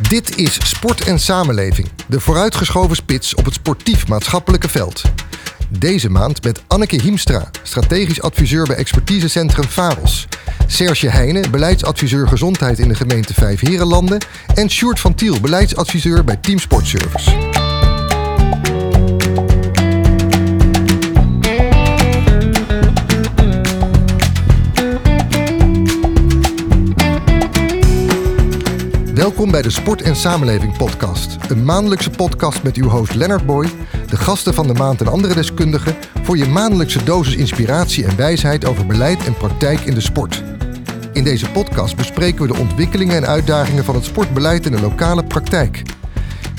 Dit is Sport en Samenleving, de vooruitgeschoven spits op het sportief-maatschappelijke veld. Deze maand met Anneke Hiemstra, strategisch adviseur bij expertisecentrum Faros. Serge Heijnen, beleidsadviseur gezondheid in de gemeente Vijfherenlanden. En Sjoerd van Tiel, beleidsadviseur bij Team Sportservice. Welkom bij de Sport en Samenleving podcast. Een maandelijkse podcast met uw host Leonard Boy, de gasten van de maand en andere deskundigen voor je maandelijkse dosis inspiratie en wijsheid over beleid en praktijk in de sport. In deze podcast bespreken we de ontwikkelingen en uitdagingen van het sportbeleid in de lokale praktijk.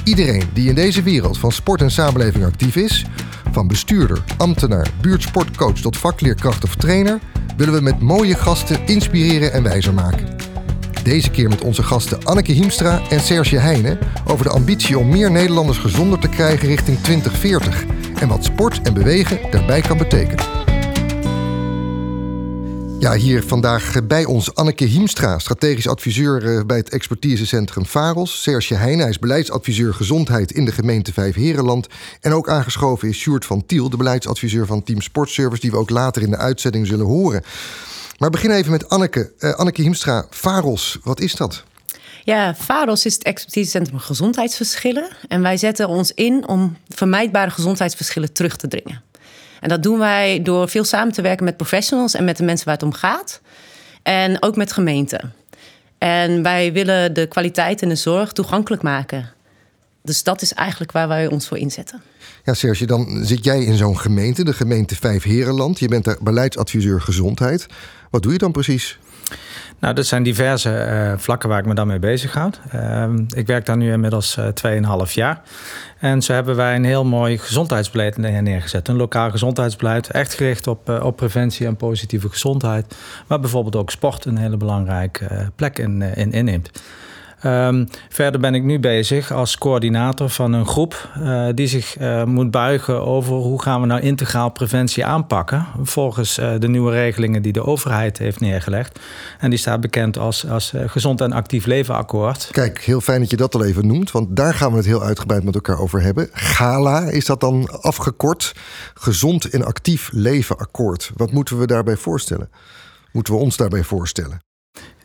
Iedereen die in deze wereld van sport en samenleving actief is, van bestuurder, ambtenaar, buurtsportcoach tot vakleerkracht of trainer, willen we met mooie gasten inspireren en wijzer maken. Deze keer met onze gasten Anneke Hiemstra en Serge Heijnen over de ambitie om meer Nederlanders gezonder te krijgen richting 2040 en wat sport en bewegen daarbij kan betekenen. Ja, hier vandaag bij ons Anneke Hiemstra, strategisch adviseur eh, bij het expertisecentrum Varos. Serge Heijnen, hij is beleidsadviseur gezondheid in de gemeente Vijfherenland. En ook aangeschoven is Sjoerd van Tiel, de beleidsadviseur van Team Sportservice, die we ook later in de uitzending zullen horen. Maar begin even met Anneke. Uh, Anneke Hiemstra, VAROS, wat is dat? Ja, VAROS is het expertisecentrum gezondheidsverschillen. En wij zetten ons in om vermijdbare gezondheidsverschillen terug te dringen. En dat doen wij door veel samen te werken met professionals en met de mensen waar het om gaat. En ook met gemeenten. En wij willen de kwaliteit en de zorg toegankelijk maken. Dus dat is eigenlijk waar wij ons voor inzetten. Ja, Serge, dan zit jij in zo'n gemeente, de gemeente Vijfherenland. Je bent daar beleidsadviseur gezondheid. Wat doe je dan precies? Nou, dat zijn diverse uh, vlakken waar ik me dan mee bezighoud. Uh, ik werk daar nu inmiddels uh, 2,5 jaar. En zo hebben wij een heel mooi gezondheidsbeleid neergezet. Een lokaal gezondheidsbeleid, echt gericht op, uh, op preventie en positieve gezondheid. Waar bijvoorbeeld ook sport een hele belangrijke plek in, in inneemt. Um, verder ben ik nu bezig als coördinator van een groep uh, die zich uh, moet buigen over hoe gaan we nou integraal preventie aanpakken. Volgens uh, de nieuwe regelingen die de overheid heeft neergelegd. En die staat bekend als, als Gezond en Actief Leven Akkoord. Kijk, heel fijn dat je dat al even noemt, want daar gaan we het heel uitgebreid met elkaar over hebben. GALA is dat dan afgekort? Gezond en Actief Leven Akkoord. Wat moeten we daarbij voorstellen? Moeten we ons daarbij voorstellen?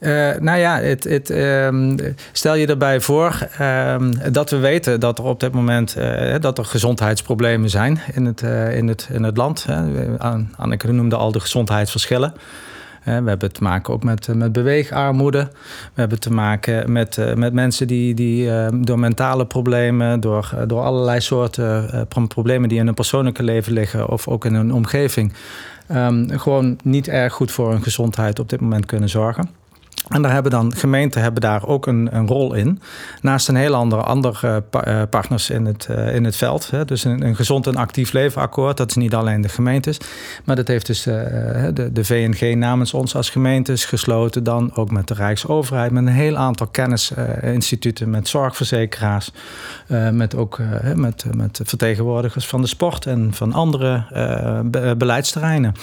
Uh, nou ja, het, het, um, stel je erbij voor um, dat we weten dat er op dit moment uh, dat er gezondheidsproblemen zijn in het, uh, in het, in het land. Anneke noemde al de gezondheidsverschillen. We hebben te maken ook met, met beweegarmoede. We hebben te maken met, met mensen die, die door mentale problemen, door, door allerlei soorten problemen die in hun persoonlijke leven liggen of ook in hun omgeving, gewoon niet erg goed voor hun gezondheid op dit moment kunnen zorgen. En daar hebben dan gemeenten hebben daar ook een, een rol in. Naast een heel andere, andere uh, partners in het, uh, in het veld. Hè. Dus een, een, gezond en actief levenakkoord. Dat is niet alleen de gemeentes. Maar dat heeft dus uh, de, de VNG namens ons als gemeentes gesloten. Dan ook met de Rijksoverheid. Met een heel aantal kennisinstituten. Met zorgverzekeraars. met ook met, met vertegenwoordigers van de sport. En van andere be beleidsterreinen.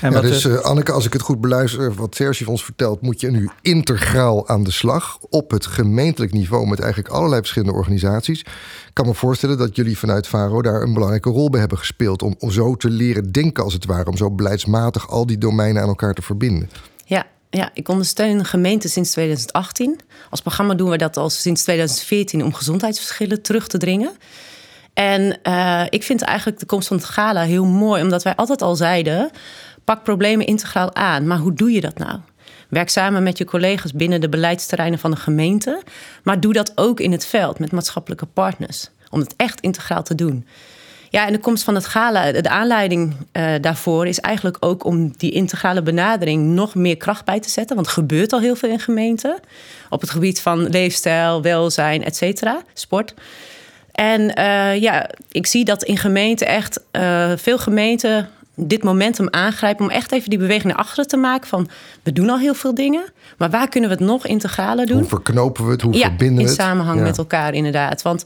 En ja, dus Anneke, als ik het goed beluister. Wat Serge ons vertelt. Moet je nu integraal aan de slag op het gemeentelijk niveau met eigenlijk allerlei verschillende organisaties. Ik kan me voorstellen dat jullie vanuit Faro daar een belangrijke rol bij hebben gespeeld om, om zo te leren denken als het ware, om zo beleidsmatig al die domeinen aan elkaar te verbinden. Ja, ja, ik ondersteun gemeenten sinds 2018. Als programma doen we dat al sinds 2014 om gezondheidsverschillen terug te dringen. En uh, ik vind eigenlijk de komst van het gala heel mooi, omdat wij altijd al zeiden: pak problemen integraal aan. Maar hoe doe je dat nou? Werk samen met je collega's binnen de beleidsterreinen van de gemeente. Maar doe dat ook in het veld met maatschappelijke partners. Om het echt integraal te doen. Ja, en de komst van het gala, de aanleiding uh, daarvoor is eigenlijk ook om die integrale benadering nog meer kracht bij te zetten. Want er gebeurt al heel veel in gemeenten. Op het gebied van leefstijl, welzijn, et cetera, sport. En uh, ja, ik zie dat in gemeenten echt uh, veel gemeenten dit momentum aangrijpen om echt even die beweging naar achteren te maken van we doen al heel veel dingen, maar waar kunnen we het nog integraler doen? Hoe verknopen we het? Hoe verbinden we het? In samenhang met elkaar inderdaad. Want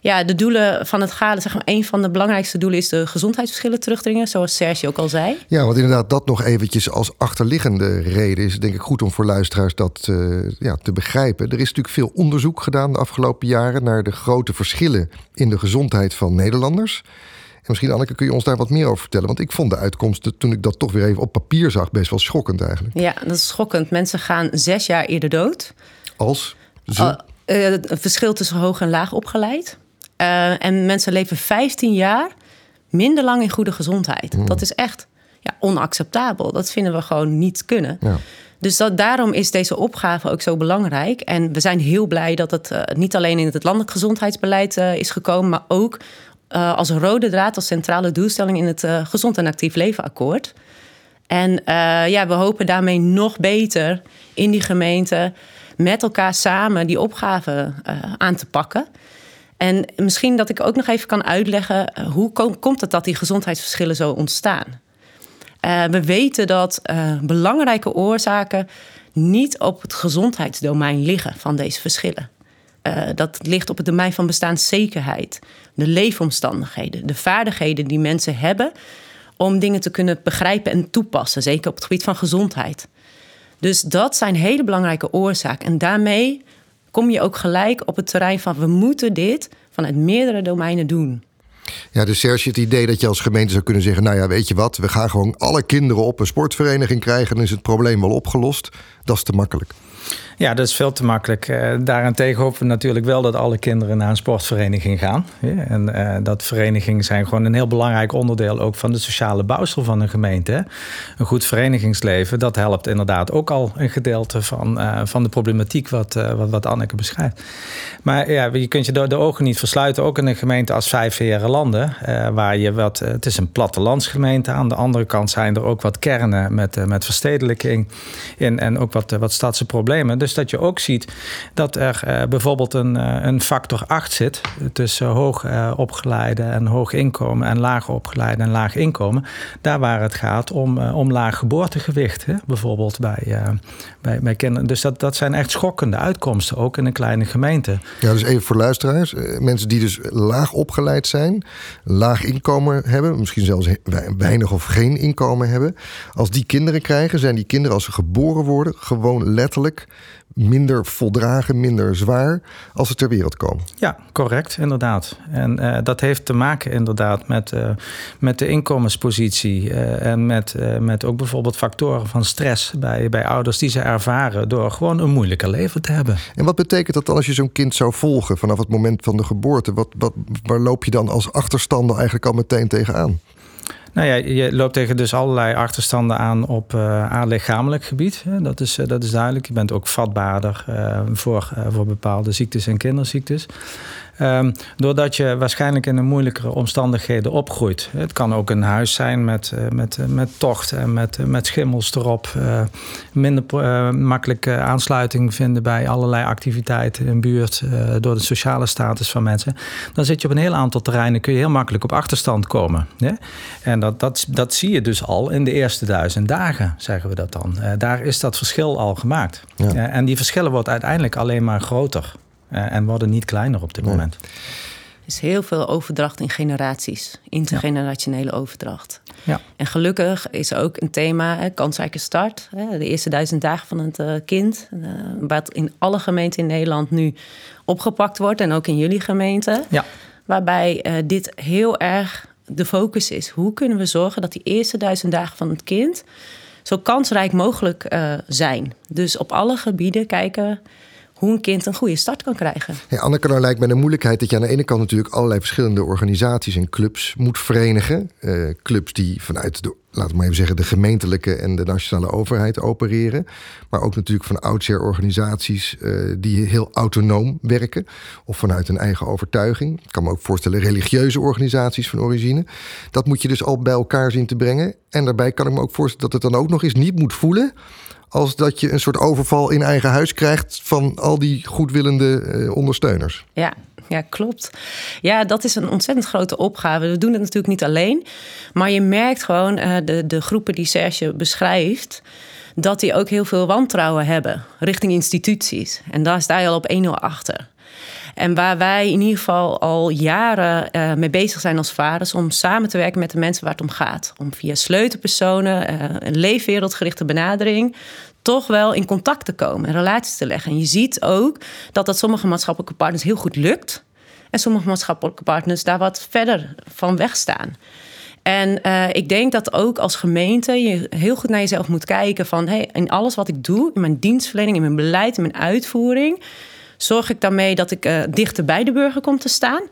Ja, de doelen van het GALE, zeg maar, een van de belangrijkste doelen is de gezondheidsverschillen terugdringen, zoals Serge ook al zei. Ja, want inderdaad, dat nog eventjes als achterliggende reden is denk ik goed om voor luisteraars dat uh, ja, te begrijpen. Er is natuurlijk veel onderzoek gedaan de afgelopen jaren naar de grote verschillen in de gezondheid van Nederlanders. En misschien, Anneke, kun je ons daar wat meer over vertellen? Want ik vond de uitkomsten, toen ik dat toch weer even op papier zag, best wel schokkend eigenlijk. Ja, dat is schokkend. Mensen gaan zes jaar eerder dood. Als? Zo? Uh, het verschil tussen hoog en laag opgeleid. Uh, en mensen leven 15 jaar minder lang in goede gezondheid. Hmm. Dat is echt ja, onacceptabel. Dat vinden we gewoon niet kunnen. Ja. Dus dat, daarom is deze opgave ook zo belangrijk. En we zijn heel blij dat het uh, niet alleen in het landelijk gezondheidsbeleid uh, is gekomen, maar ook uh, als rode draad, als centrale doelstelling in het Gezond en Actief Leven Akkoord. En ja, we hopen daarmee nog beter in die gemeente met elkaar samen die opgave aan te pakken. En misschien dat ik ook nog even kan uitleggen hoe komt het dat die gezondheidsverschillen zo ontstaan. We weten dat belangrijke oorzaken niet op het gezondheidsdomein liggen van deze verschillen. Dat ligt op het domein van bestaanszekerheid, de leefomstandigheden, de vaardigheden die mensen hebben om dingen te kunnen begrijpen en toepassen, zeker op het gebied van gezondheid. Dus dat zijn hele belangrijke oorzaken. En daarmee kom je ook gelijk op het terrein van we moeten dit vanuit meerdere domeinen doen. Ja, dus Serge, het idee dat je als gemeente zou kunnen zeggen: Nou ja, weet je wat, we gaan gewoon alle kinderen op een sportvereniging krijgen, dan is het probleem wel opgelost. Dat is te makkelijk. Ja, dat is veel te makkelijk. Uh, daarentegen hopen we natuurlijk wel dat alle kinderen naar een sportvereniging gaan. En uh, dat verenigingen zijn gewoon een heel belangrijk onderdeel ook van de sociale bouwsel van een gemeente. Een goed verenigingsleven, dat helpt inderdaad ook al een gedeelte van, uh, van de problematiek wat, wat, wat Anneke beschrijft. Maar ja, je kunt je de, ogen niet versluiten, ook in een gemeente als Vijf Landen, waar je wat, het is een plattelandsgemeente. Aan de andere kant zijn er ook wat kernen met, met verstedelijking in, en ook wat, wat stadse problemen. Dus dat je ook ziet dat er uh, bijvoorbeeld een, uh, een factor 8 zit tussen hoog uh, opgeleide en hoog inkomen en laag opgeleide en laag inkomen. Daar waar het gaat om, om laag geboortegewicht, hè? bijvoorbeeld bij, bij, bij kinderen. Dus dat, dat zijn echt schokkende uitkomsten, ook in een kleine gemeente. Ja, dus even voor luisteraars. Mensen die dus laag opgeleid zijn, laag inkomen hebben, misschien zelfs weinig of geen inkomen hebben. Als die kinderen krijgen, zijn die kinderen als ze geboren worden gewoon letterlijk minder voldragen, minder zwaar als ze ter wereld komen. Ja, correct, inderdaad. En uh, dat heeft te maken inderdaad met, uh, met de inkomenspositie uh, en met, met ook bijvoorbeeld factoren van stress bij, bij ouders die ze ervaren door gewoon een moeilijker leven te hebben. En wat betekent dat dan als je zo'n kind zou volgen vanaf het moment van de geboorte? Wat, wat, waar loop je dan als achterstander eigenlijk al meteen tegenaan? Nou ja, je loopt tegen dus allerlei achterstanden aan op uh, aan lichamelijk gebied. Dat is, uh, dat is duidelijk. Je bent ook vatbaarder uh, voor, voor bepaalde ziektes en kinderziektes. Um, doordat je waarschijnlijk in een moeilijkere omstandigheden opgroeit. Het kan ook een huis zijn met, uh, met, uh, met tocht en met, uh, met schimmels erop. minder makkelijk aansluiting vinden bij allerlei activiteiten in buurt door de sociale status van mensen. Dan zit je op een heel aantal terreinen, kun je heel makkelijk op achterstand komen. Ja? En dat, dat, dat zie je dus al in de eerste duizend dagen, zeggen we dat dan. daar is dat verschil al gemaakt. Ja. en die verschillen wordt uiteindelijk alleen maar groter. Uh, en worden niet kleiner op dit moment. Er is heel veel overdracht in generaties, intergenerationele ja. overdracht. Ja. En gelukkig is er ook een thema, hè, kansrijke start. Hè, de eerste duizend dagen van het uh, kind. Uh, wat in alle gemeenten in Nederland nu opgepakt wordt. En ook in jullie gemeente. Ja. Waarbij uh, dit heel erg de focus is. Hoe kunnen we zorgen dat die eerste duizend dagen van het kind... zo kansrijk mogelijk zijn. Dus op alle gebieden kijken een kind een goede start kan krijgen. Ja, Anneke, nou lijkt mij de moeilijkheid dat je aan de ene kant natuurlijk allerlei verschillende organisaties en clubs moet verenigen. Uh, clubs die vanuit de, laten we maar even zeggen, de gemeentelijke en de nationale overheid opereren. Maar ook natuurlijk van oudsher organisaties uh, die heel autonoom werken. Of vanuit een eigen overtuiging. Ik kan me ook voorstellen religieuze organisaties van origine. Dat moet je dus al bij elkaar zien te brengen. En daarbij kan ik me ook voorstellen dat het dan ook nog eens niet moet voelen als dat je een soort overval in eigen huis krijgt van al die goedwillende uh, ondersteuners. Ja, ja, klopt. Ja, dat is een ontzettend grote opgave. We doen het natuurlijk niet alleen. Maar je merkt gewoon uh, de, de groepen die Serge beschrijft dat die ook heel veel wantrouwen hebben richting instituties. En daar sta je al op 1-0 achter. En waar wij in ieder geval al jaren uh, mee bezig zijn als vaders, om samen te werken met de mensen waar het om gaat. Om via sleutelpersonen, uh, een leefwereldgerichte benadering, toch wel in contact te komen en relaties te leggen. En je ziet ook dat dat sommige maatschappelijke partners heel goed lukt. En sommige maatschappelijke partners daar wat verder van wegstaan. En uh, ik denk dat ook als gemeente je heel goed naar jezelf moet kijken van hey, in alles wat ik doe, in mijn dienstverlening, in mijn beleid, in mijn uitvoering, zorg ik daarmee dat ik uh, dichter bij de burger kom te staan?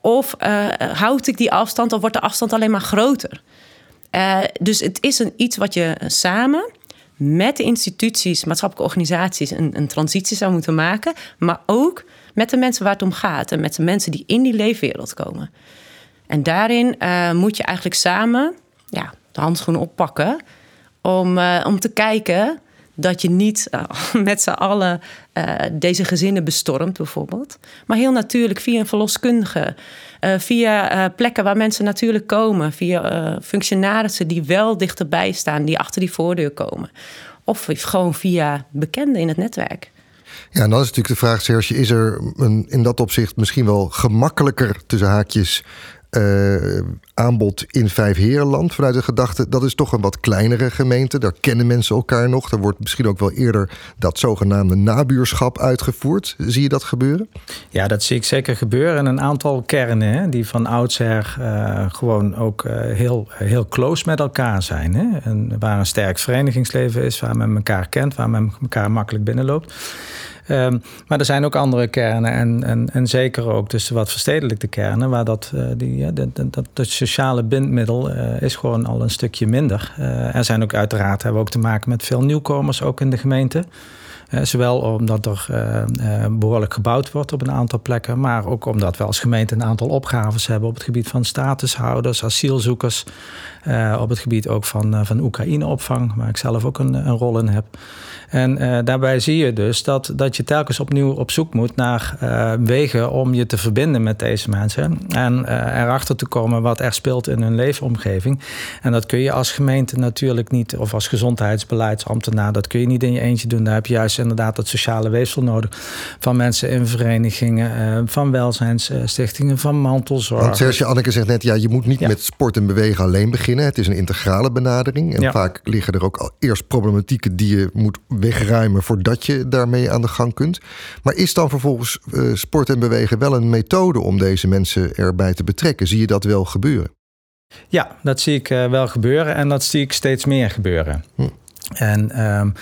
Of uh, houd ik die afstand of wordt de afstand alleen maar groter? dus het is een, iets wat je samen met de instituties, maatschappelijke organisaties een, een transitie zou moeten maken, maar ook met de mensen waar het om gaat en met de mensen die in die leefwereld komen. En daarin moet je eigenlijk samen ja, de handschoenen oppakken om, om te kijken dat je niet uh, met z'n allen deze gezinnen bestormt, bijvoorbeeld. Maar heel natuurlijk via een verloskundige, via plekken waar mensen natuurlijk komen, via functionarissen die wel dichterbij staan, die achter die voordeur komen. Of gewoon via bekenden in het netwerk. Ja, en dan is natuurlijk de vraag, Serge, is er een, in dat opzicht misschien wel gemakkelijker tussen haakjes aanbod in Vijfherenland vanuit de gedachte dat is toch een wat kleinere gemeente. Daar kennen mensen elkaar nog. Er wordt misschien ook wel eerder dat zogenaamde nabuurschap uitgevoerd. Zie je dat gebeuren? Ja, dat zie ik zeker gebeuren. En een aantal kernen hè, die van oudsher uh, gewoon ook uh, heel, heel close met elkaar zijn. Hè? En waar een sterk verenigingsleven is, waar men elkaar kent, waar men elkaar makkelijk binnenloopt. Um, maar er zijn ook andere kernen en, en, en zeker ook dus wat verstedelijkte kernen, waar dat, uh, die, dat, dat, sociale bindmiddel uh, is gewoon al een stukje minder. Uh, er zijn ook uiteraard, hebben we ook te maken met veel nieuwkomers ook in de gemeente. zowel omdat er behoorlijk gebouwd wordt op een aantal plekken, maar ook omdat we als gemeente een aantal opgaves hebben op het gebied van statushouders, asielzoekers, op het gebied ook van, van Oekraïne-opvang, waar ik zelf ook een, een rol in heb. En uh, daarbij zie je dus dat, dat je telkens opnieuw op zoek moet naar uh, wegen om je te verbinden met deze mensen. En uh, erachter te komen wat er speelt in hun leefomgeving. En dat kun je als gemeente natuurlijk niet, of als gezondheidsbeleidsambtenaar, dat kun je niet in je eentje doen. Daar heb je juist inderdaad dat sociale weefsel nodig. Van mensen in verenigingen, van welzijnsstichtingen, van mantelzorg. Want Serge Anneke zegt net, ja, je moet niet ja. met sport en bewegen alleen beginnen. Het is een integrale benadering. En ja. vaak liggen er ook al eerst problematieken die je moet wegruimen voordat je daarmee aan de gang kunt. Maar is dan vervolgens uh, sport en bewegen wel een methode om deze mensen erbij te betrekken? Zie je dat wel gebeuren? Ja, dat zie ik uh, wel gebeuren en dat zie ik steeds meer gebeuren. Hm. En um,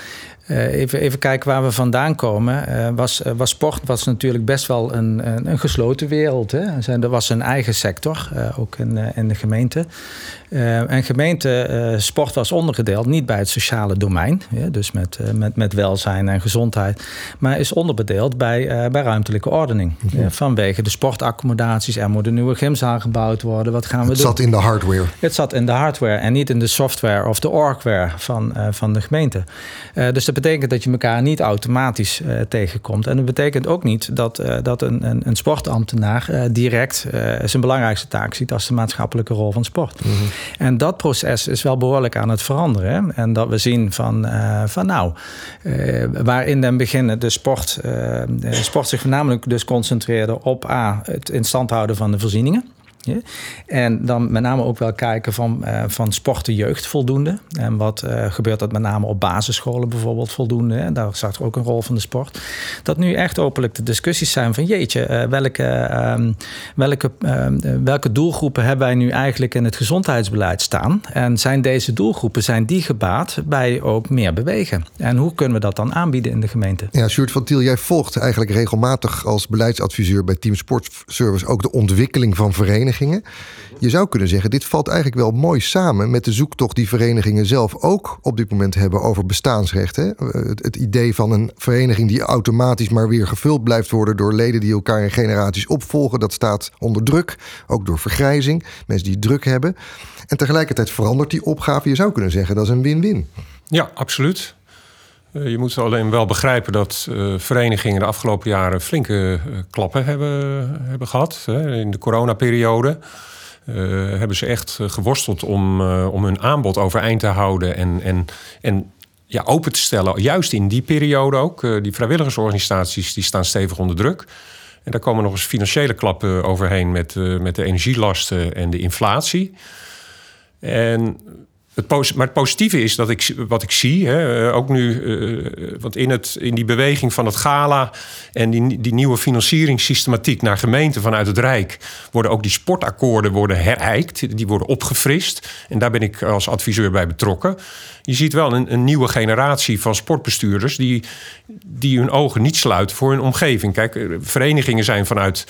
uh, even, even kijken waar we vandaan komen. Uh, was, was sport was natuurlijk best wel een, een, een gesloten wereld. Hè? Er was een eigen sector, uh, ook in, in de gemeente. En gemeente, sport was ondergedeeld niet bij het sociale domein. Ja, dus met, met, met welzijn en gezondheid. Maar is onderbedeeld bij, bij ruimtelijke ordening. Ja, vanwege de sportaccommodaties. Er moet een nieuwe gymzaal gebouwd worden. Wat gaan we het doen? Het zat in de hardware. Het zat in de hardware en niet in de software of de orgware van, van de gemeente. dus dat betekent dat je elkaar niet automatisch tegenkomt. En dat betekent ook niet dat, dat een, een, een sportambtenaar direct zijn belangrijkste taak ziet als de maatschappelijke rol van sport. Mm -hmm. En dat proces is wel behoorlijk aan het veranderen. En dat we zien van, van nou, waar in beginnen de sport, sport zich voornamelijk dus concentreerde op A, het in stand houden van de voorzieningen. En dan met name ook wel kijken van, uh, van sport jeugd voldoende. En wat uh, gebeurt dat met name op basisscholen bijvoorbeeld voldoende. En daar er ook een rol van de sport. Dat nu echt openlijk de discussies zijn van jeetje, uh, welke, um, welke, welke doelgroepen hebben wij nu eigenlijk in het gezondheidsbeleid staan? En zijn deze doelgroepen, zijn die gebaat bij ook meer bewegen? En hoe kunnen we dat dan aanbieden in de gemeente? Ja, Sjoerd van Tiel, jij volgt eigenlijk regelmatig als beleidsadviseur bij Team Sportservice ook de ontwikkeling van verenigingen. Je zou kunnen zeggen, dit valt eigenlijk wel mooi samen met de zoektocht die verenigingen zelf ook op dit moment hebben over bestaansrecht. Hè? Het, het, idee van een vereniging die automatisch maar weer gevuld blijft worden door leden die elkaar in generaties opvolgen, dat staat onder druk, ook door vergrijzing, mensen die druk hebben. En tegelijkertijd verandert die opgave. Je zou kunnen zeggen, dat is een win-win. Ja, absoluut. Uh, je moet alleen wel begrijpen dat uh, verenigingen de afgelopen jaren flinke uh, klappen hebben, hebben gehad. In de coronaperiode hebben ze echt geworsteld om, om hun aanbod overeind te houden. En, en, en ja, open te stellen. Juist in die periode ook. Uh, die vrijwilligersorganisaties die staan stevig onder druk. En daar komen nog eens financiële klappen overheen met, uh, met de energielasten en de inflatie. En het maar het positieve is dat ik wat ik zie, hè, eh, ook nu, uh, want in, het, in die beweging van het gala en die, die nieuwe financieringssystematiek naar gemeenten vanuit het Rijk, worden ook die sportakkoorden worden herijkt, die worden opgefrist. En daar ben ik als adviseur bij betrokken. Je ziet wel een, een nieuwe generatie van sportbestuurders die, die hun ogen niet sluiten voor hun omgeving. Kijk, verenigingen zijn vanuit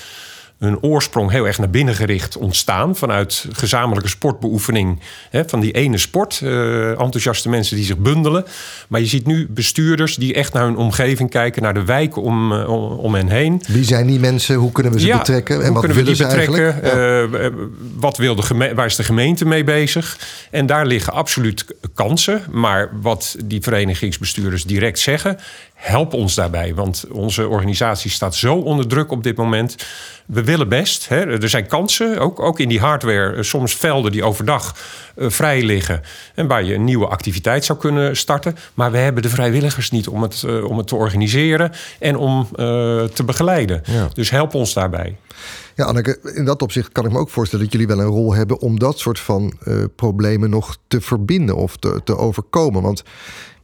hun oorsprong heel erg naar binnen gericht ontstaan. Vanuit gezamenlijke sportbeoefening hè, van die ene sport. Uh, enthousiaste mensen die zich bundelen. Maar je ziet nu bestuurders die echt naar hun omgeving kijken, naar de wijken om, uh, om hen heen. Wie zijn die mensen? Hoe kunnen we ze betrekken? En wat willen we ze betrekken? Ja. Uh, wat wil de waar is de gemeente mee bezig? En daar liggen absoluut kansen. Maar wat die verenigingsbestuurders direct zeggen, help ons daarbij. Want onze organisatie staat zo onder druk op dit moment. We willen best. Hè. Er zijn kansen, ook, ook in die hardware. Eh, soms velden die overdag uh, vrij liggen. En waar je een nieuwe activiteit zou kunnen starten. Maar we hebben de vrijwilligers niet om het, uh, om het te organiseren en om uh, te begeleiden. Ja. Dus help ons daarbij. Ja, Anneke, in dat opzicht kan ik me ook voorstellen dat jullie wel een rol hebben om dat soort van problemen nog te verbinden of te, te overkomen. Want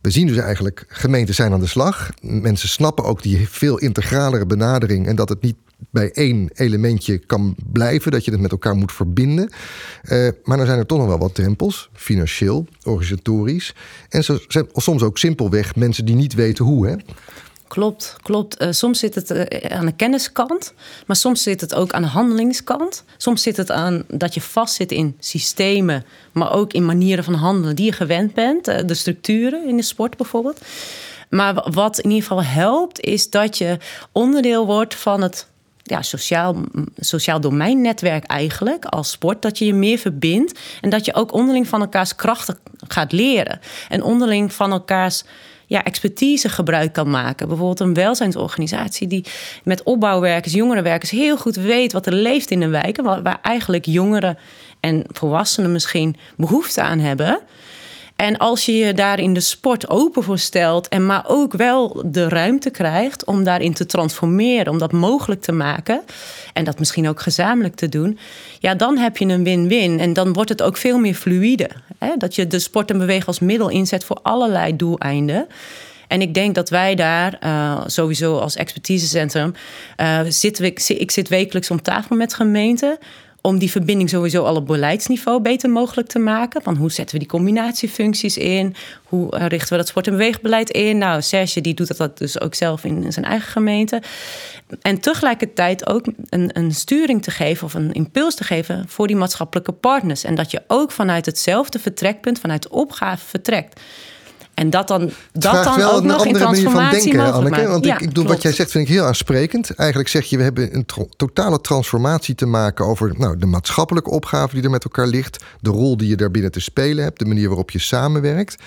we zien dus eigenlijk, gemeenten zijn aan de slag. Mensen snappen ook die veel integralere benadering en dat het niet bij één elementje kan blijven, dat je het met elkaar moet verbinden. Uh, maar dan zijn er toch nog wel wat drempels, financieel, organisatorisch. En zo, soms ook simpelweg mensen die niet weten hoe. Hè? Klopt, klopt. Uh, soms zit het uh, aan de kenniskant, maar soms zit het ook aan de handelingskant. Soms zit het aan dat je vastzit in systemen, maar ook in manieren van handelen die je gewend bent. Uh, de structuren in de sport bijvoorbeeld. Maar wat in ieder geval helpt, is dat je onderdeel wordt van het ja, sociaal, sociaal domeinnetwerk eigenlijk als sport. Dat je je meer verbindt en dat je ook onderling van elkaars krachten gaat leren. En onderling van elkaars ja, expertise gebruik kan maken. Bijvoorbeeld een welzijnsorganisatie die met opbouwwerkers, jongerenwerkers heel goed weet wat er leeft in de wijken, waar, waar eigenlijk jongeren en volwassenen misschien behoefte aan hebben. En als je je daar in de sport open voor stelt, en maar ook wel de ruimte krijgt om daarin te transformeren, om dat mogelijk te maken en dat misschien ook gezamenlijk te doen, ja, dan heb je een win-win. En dan wordt het ook veel meer fluïde. Hè? Dat je de sport en bewegen als middel inzet voor allerlei doeleinden. En ik denk dat wij daar uh, sowieso als expertisecentrum uh, zitten. Ik zit wekelijks om tafel met gemeenten om die verbinding sowieso al op beleidsniveau beter mogelijk te maken. Van hoe zetten we die combinatiefuncties in? Hoe eh, richten we dat sport- en beweegbeleid in? Nou, Serge die doet dat dus ook zelf in zijn eigen gemeente. En tegelijkertijd ook een, een sturing te geven of een impuls te geven voor die maatschappelijke partners. En dat je ook vanuit hetzelfde vertrekpunt, vanuit de opgave vertrekt. En dat dan, dat dan ook nog in transformatie denken, Anneke. Want ik, ik doe wat jij zegt, vind ik heel aansprekend. Eigenlijk zeg je, we hebben een totale transformatie te maken over nou, de maatschappelijke opgave die er met elkaar ligt, de rol die je daarbinnen te spelen hebt, de manier waarop je samenwerkt.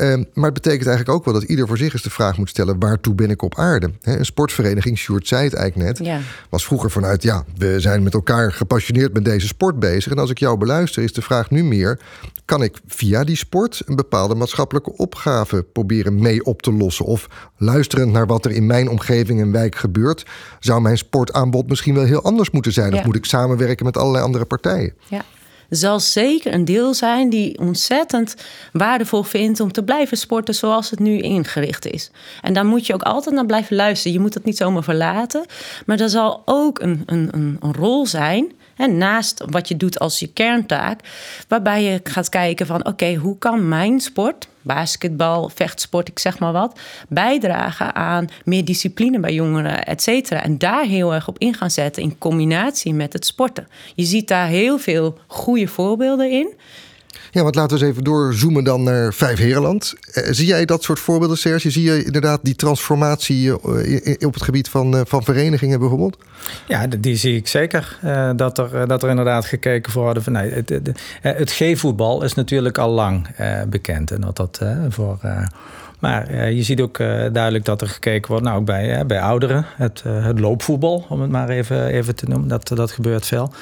Ehm, maar het betekent eigenlijk ook wel dat ieder voor zich eens de vraag moet stellen: waartoe ben ik op aarde? een sportvereniging, Sjoerd zei het eigenlijk net, was vroeger vanuit: ja, we zijn met elkaar gepassioneerd met deze sport bezig. En als ik jou beluister, is de vraag nu meer: kan ik via die sport een bepaalde maatschappelijke opgave proberen mee op te lossen? Of luisterend naar wat er in mijn omgeving en wijk gebeurt, zou mijn sportaanbod misschien wel heel anders moeten zijn? Of moet ik samenwerken met allerlei andere partijen? Ja zal zeker een deel zijn die ontzettend waardevol vindt om te blijven sporten zoals het nu ingericht is. En daar moet je ook altijd naar blijven luisteren. Je moet het niet zomaar verlaten. Maar er zal ook een, een, een rol zijn en naast wat je doet als je kerntaak, waarbij je gaat kijken van oké, hoe kan mijn sport, basketbal, vechtsport, ik zeg maar wat, bijdragen aan meer discipline bij jongeren, et cetera. En daar heel erg op in gaan zetten in combinatie met het sporten. Je ziet daar heel veel goede voorbeelden in. Ja, want laten we eens even doorzoomen dan naar Vijf Herenland. Eh, zie jij dat soort voorbeelden, Serge? Zie je inderdaad die transformatie eh, op het gebied van, eh, van verenigingen bijvoorbeeld? Ja, die zie ik zeker. dat, er, dat er inderdaad gekeken wordt. Van, nee, het, het, G-voetbal is natuurlijk al lang bekend. En dat dat voor Maar je ziet ook duidelijk dat er gekeken wordt, nou ook bij, bij ouderen, het, het loopvoetbal, om het maar even, even te noemen, dat, dat gebeurt veel.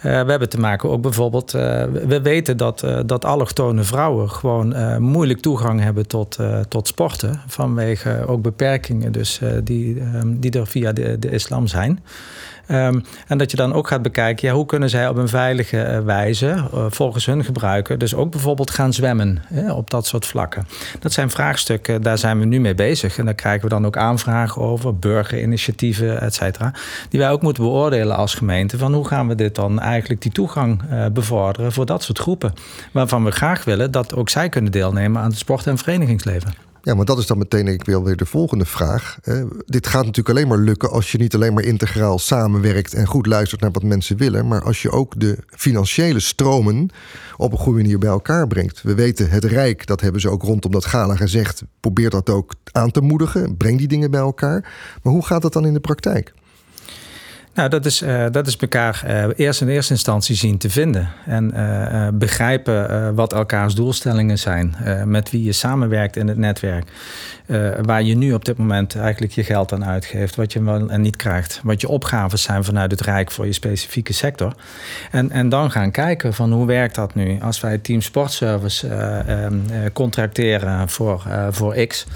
We hebben te maken ook bijvoorbeeld, we weten dat, dat allochtone vrouwen gewoon moeilijk toegang hebben tot, tot sporten. Vanwege ook beperkingen dus, die, ehm, die er via de, de islam zijn. Ehm, en dat je dan ook gaat bekijken, ja, hoe kunnen zij op een veilige eh, wijze, uh, volgens hun gebruiken, dus ook bijvoorbeeld gaan zwemmen op dat soort vlakken. Dat zijn vraagstukken, daar zijn we nu mee bezig. En daar krijgen we dan ook aanvragen over, burgerinitiatieven, et cetera. Die wij ook moeten beoordelen als gemeente. Van hoe gaan we dit dan eigenlijk die toegang bevorderen voor dat soort groepen. Waarvan we graag willen dat ook zij kunnen deelnemen aan het sport- en verenigingsleven. Ja, maar dat is dan meteen ik wil weer de volgende vraag. dit gaat natuurlijk alleen maar lukken als je niet alleen maar integraal samenwerkt en goed luistert naar wat mensen willen, maar als je ook de financiële stromen op een goede manier bij elkaar brengt. We weten het Rijk, dat hebben ze ook rondom dat gala gezegd, probeert dat ook aan te moedigen. Breng die dingen bij elkaar. Maar hoe gaat dat dan in de praktijk? Nou, dat is, uh, dat is elkaar uh, eerst in eerste instantie zien te vinden. En uh, begrijpen wat elkaars doelstellingen zijn. met wie je samenwerkt in het netwerk. waar je nu op dit moment eigenlijk je geld aan uitgeeft. Wat je wel en niet krijgt. Wat je opgaves zijn vanuit het Rijk voor je specifieke sector. En, en dan gaan kijken van hoe werkt dat nu? Als wij Team Sportservice contracteren voor, voor X.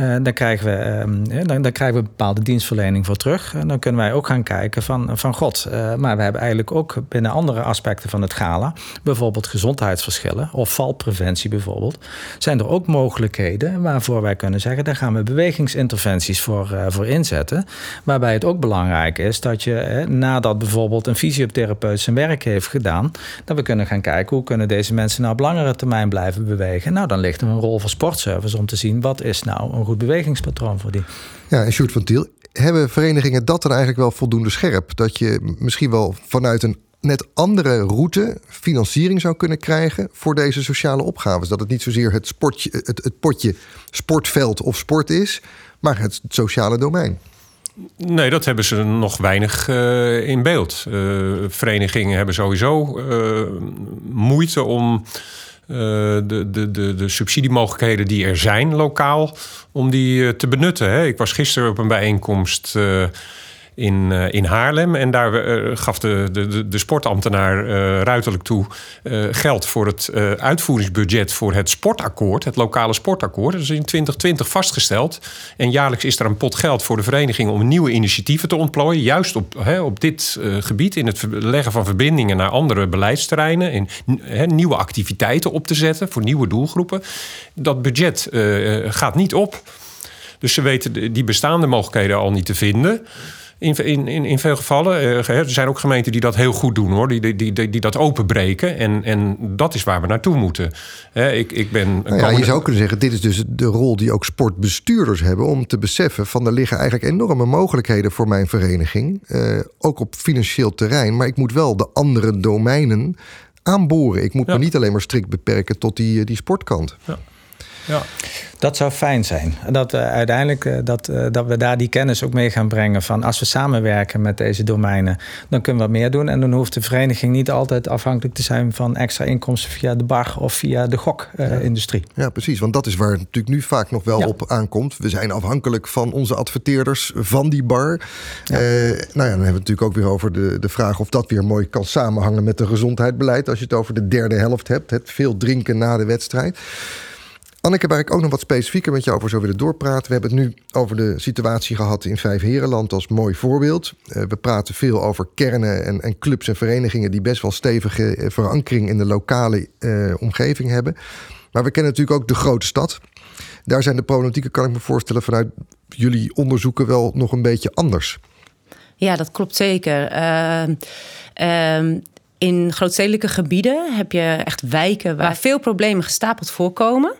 Uh, dan, krijgen we, ehm, dan, dan, krijgen we een bepaalde dienstverlening voor terug. En dan kunnen wij ook gaan kijken van, van god, uh, maar we hebben eigenlijk ook binnen andere aspecten van het gala, bijvoorbeeld gezondheidsverschillen of valpreventie bijvoorbeeld, zijn er ook mogelijkheden waarvoor wij kunnen zeggen, daar gaan we bewegingsinterventies voor, uh, voor inzetten. Waarbij het ook belangrijk is dat je, nadat bijvoorbeeld een fysiotherapeut zijn werk heeft gedaan, dat we kunnen gaan kijken hoe kunnen deze mensen nou op langere termijn blijven bewegen. Nou, dan ligt er een rol voor sportservice om te zien wat is nou een goed bewegingspatroon voor die. Ja, en Sjoerd van Tiel, hebben verenigingen dat dan eigenlijk wel voldoende scherp? Dat je misschien wel vanuit een net andere route financiering zou kunnen krijgen voor deze sociale opgaves. Dat het niet zozeer het, sportje, het, het potje sportveld of sport is, maar het sociale domein. Nee, dat hebben ze nog weinig uh, in beeld. Uh, verenigingen hebben sowieso uh, moeite om uh, de, de, de, de subsidiemogelijkheden die er zijn lokaal, om die uh, te benutten. Hè. Ik was gisteren op een bijeenkomst uh, in, uh, in Haarlem. En daar uh, gaf de, de, de sportambtenaar uh, ruiterlijk toe geld voor het uitvoeringsbudget voor het sportakkoord, het lokale sportakkoord. Dat is in 2020 vastgesteld. En jaarlijks is er een pot geld voor de vereniging om nieuwe initiatieven te ontplooien. Juist op, op dit gebied, in het leggen van verbindingen naar andere beleidsterreinen. In nieuwe activiteiten op te zetten voor nieuwe doelgroepen. Dat budget gaat niet op. Dus ze weten die bestaande mogelijkheden al niet te vinden. In, in, in, veel gevallen. Uh, er zijn ook gemeenten die dat heel goed doen hoor. Die, die, die, die dat openbreken. En, en dat is waar we naartoe moeten. ik, ik ben. Nou ja, je zou kunnen zeggen, dit is dus de rol die ook sportbestuurders hebben. Om te beseffen van er liggen eigenlijk enorme mogelijkheden voor mijn vereniging. Uh, ook op financieel terrein. Maar ik moet wel de andere domeinen aanboren. Ik moet me niet alleen maar strikt beperken tot die, die sportkant. Ja. Ja. Dat zou fijn zijn. Dat uh, uiteindelijk uh, dat, uh, dat we daar die kennis ook mee gaan brengen. Van als we samenwerken met deze domeinen, dan kunnen we wat meer doen. En dan hoeft de vereniging niet altijd afhankelijk te zijn van extra inkomsten via de bar of via de gokindustrie. Ja. ja. precies. Want dat is waar het natuurlijk nu vaak nog wel ja. op aankomt. We zijn afhankelijk van onze adverteerders van die bar. Ja. nou ja, dan hebben we het natuurlijk ook weer over de, de vraag of dat weer mooi kan samenhangen met het gezondheidsbeleid. Als je het over de derde helft hebt. Het veel drinken na de wedstrijd. Anneke, waar ik ook nog wat specifieker met jou over zou willen doorpraten. We hebben het nu over de situatie gehad in Vijf Herenland als mooi voorbeeld. Uh, we praten veel over kernen en, en, clubs en verenigingen die best wel stevige uh, verankering in de lokale uh, omgeving hebben. Maar we kennen natuurlijk ook de grote stad. Daar zijn de problematieken, kan ik me voorstellen, vanuit jullie onderzoeken wel nog een beetje anders. Ja, dat klopt zeker. Uh, in grootstedelijke gebieden heb je echt wijken waar veel problemen gestapeld voorkomen.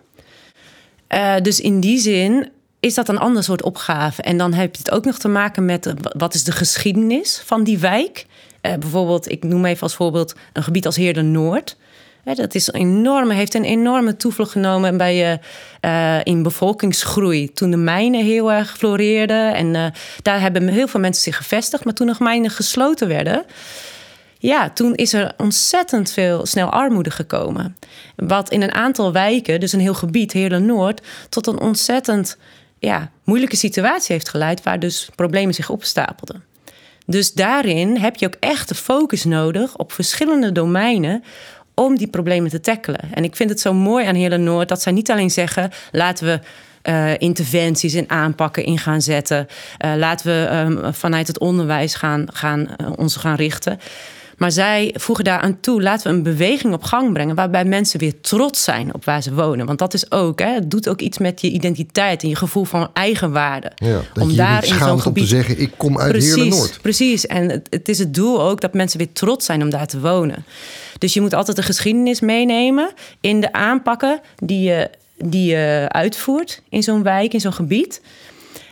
Uh, dus in die zin is dat een ander soort opgave. En dan heb je het ook nog te maken met wat is de geschiedenis van die wijk. Uh, bijvoorbeeld, ik noem even als voorbeeld een gebied als Heerden Noord. Uh, dat is een heeft een enorme toevlucht genomen bij, in bevolkingsgroei. Toen de mijnen heel erg floreerden. En daar hebben heel veel mensen zich gevestigd. Maar toen nog mijnen gesloten werden ja, toen is er ontzettend veel snel armoede gekomen. Wat in een aantal wijken, dus een heel gebied, Heerlen Noord, tot een ontzettend ja, moeilijke situatie heeft geleid, waar dus problemen zich opstapelden. Dus daarin heb je ook echt de focus nodig op verschillende domeinen om die problemen te tackelen. En ik vind het zo mooi aan Heerlen Noord dat zij niet alleen zeggen: laten we uh, interventies en aanpakken in gaan zetten. Uh, laten we um, vanuit het onderwijs gaan, gaan, uh, ons gaan richten. Maar zij voegen daaraan toe, laten we een beweging op gang brengen waarbij mensen weer trots zijn op waar ze wonen. Want dat is ook, hè, het doet ook iets met je identiteit en je gevoel van eigenwaarde. Ja, om je daar in zo'n gebied om te zeggen, ik kom uit precies, Noord. Precies, en het, het is het doel ook dat mensen weer trots zijn om daar te wonen. Dus je moet altijd de geschiedenis meenemen in de aanpakken die je, die je uitvoert in zo'n wijk, in zo'n gebied.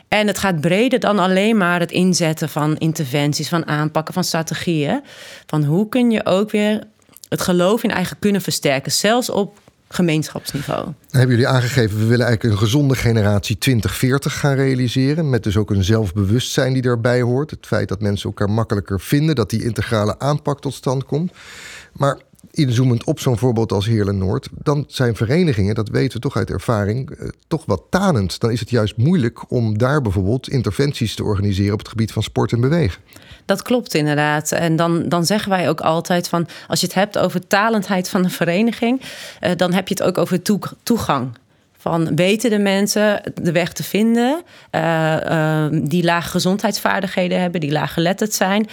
En het gaat breder dan alleen maar het inzetten van interventies, van aanpakken, van strategieën. Van hoe kun je ook weer het geloof in eigen kunnen versterken, zelfs op gemeenschapsniveau. Hebben jullie aangegeven, we willen eigenlijk een gezonde generatie 2040 gaan realiseren. Met dus ook een zelfbewustzijn die daarbij hoort. Het feit dat mensen elkaar makkelijker vinden, dat die integrale aanpak tot stand komt. Maar inzoomend op zo'n voorbeeld als Heerlen Noord, dan zijn verenigingen, dat weten we toch uit ervaring, eh, toch wat tanend. Dan is het juist moeilijk om daar bijvoorbeeld interventies te organiseren op het gebied van sport en bewegen. Dat klopt inderdaad. En dan, dan zeggen wij ook altijd van als je het hebt over talentheid van een vereniging, eh, dan heb je het ook over toegang. Van weten de mensen de weg te vinden, uh, die lage gezondheidsvaardigheden hebben, die laag geletterd zijn.